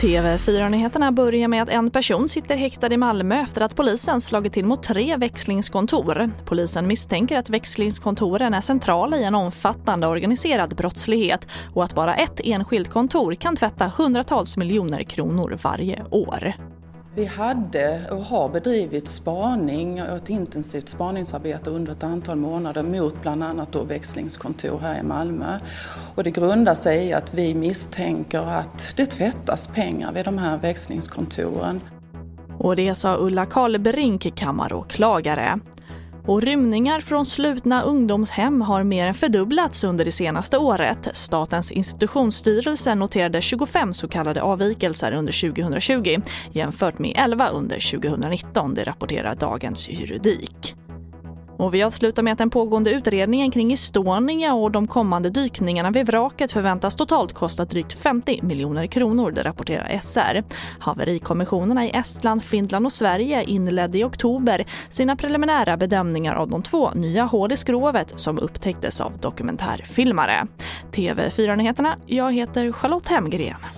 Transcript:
TV4-nyheterna börjar med att en person sitter häktad i Malmö efter att polisen slagit till mot tre växlingskontor. Polisen misstänker att växlingskontoren är centrala i en omfattande organiserad brottslighet och att bara ett enskilt kontor kan tvätta hundratals miljoner kronor varje år. Vi hade och har bedrivit spaning och ett intensivt spaningsarbete under ett antal månader mot bland annat då växlingskontor här i Malmö. Och det grundar sig i att vi misstänker att det tvättas pengar vid de här växlingskontoren. Och det sa Ulla Karlbrink, kammaråklagare. Och rymningar från slutna ungdomshem har mer än fördubblats under det senaste året. Statens institutionsstyrelse noterade 25 så kallade avvikelser under 2020 jämfört med 11 under 2019, det rapporterar Dagens Juridik. Och vi avslutar med att den pågående utredningen kring Estonia och de kommande dykningarna vid vraket förväntas totalt kosta drygt 50 miljoner kronor, det rapporterar SR. Haverikommissionerna i Estland, Finland och Sverige inledde i oktober sina preliminära bedömningar av de två nya hål i skrovet som upptäcktes av dokumentärfilmare. TV4-nyheterna, jag heter Charlotte Hemgren.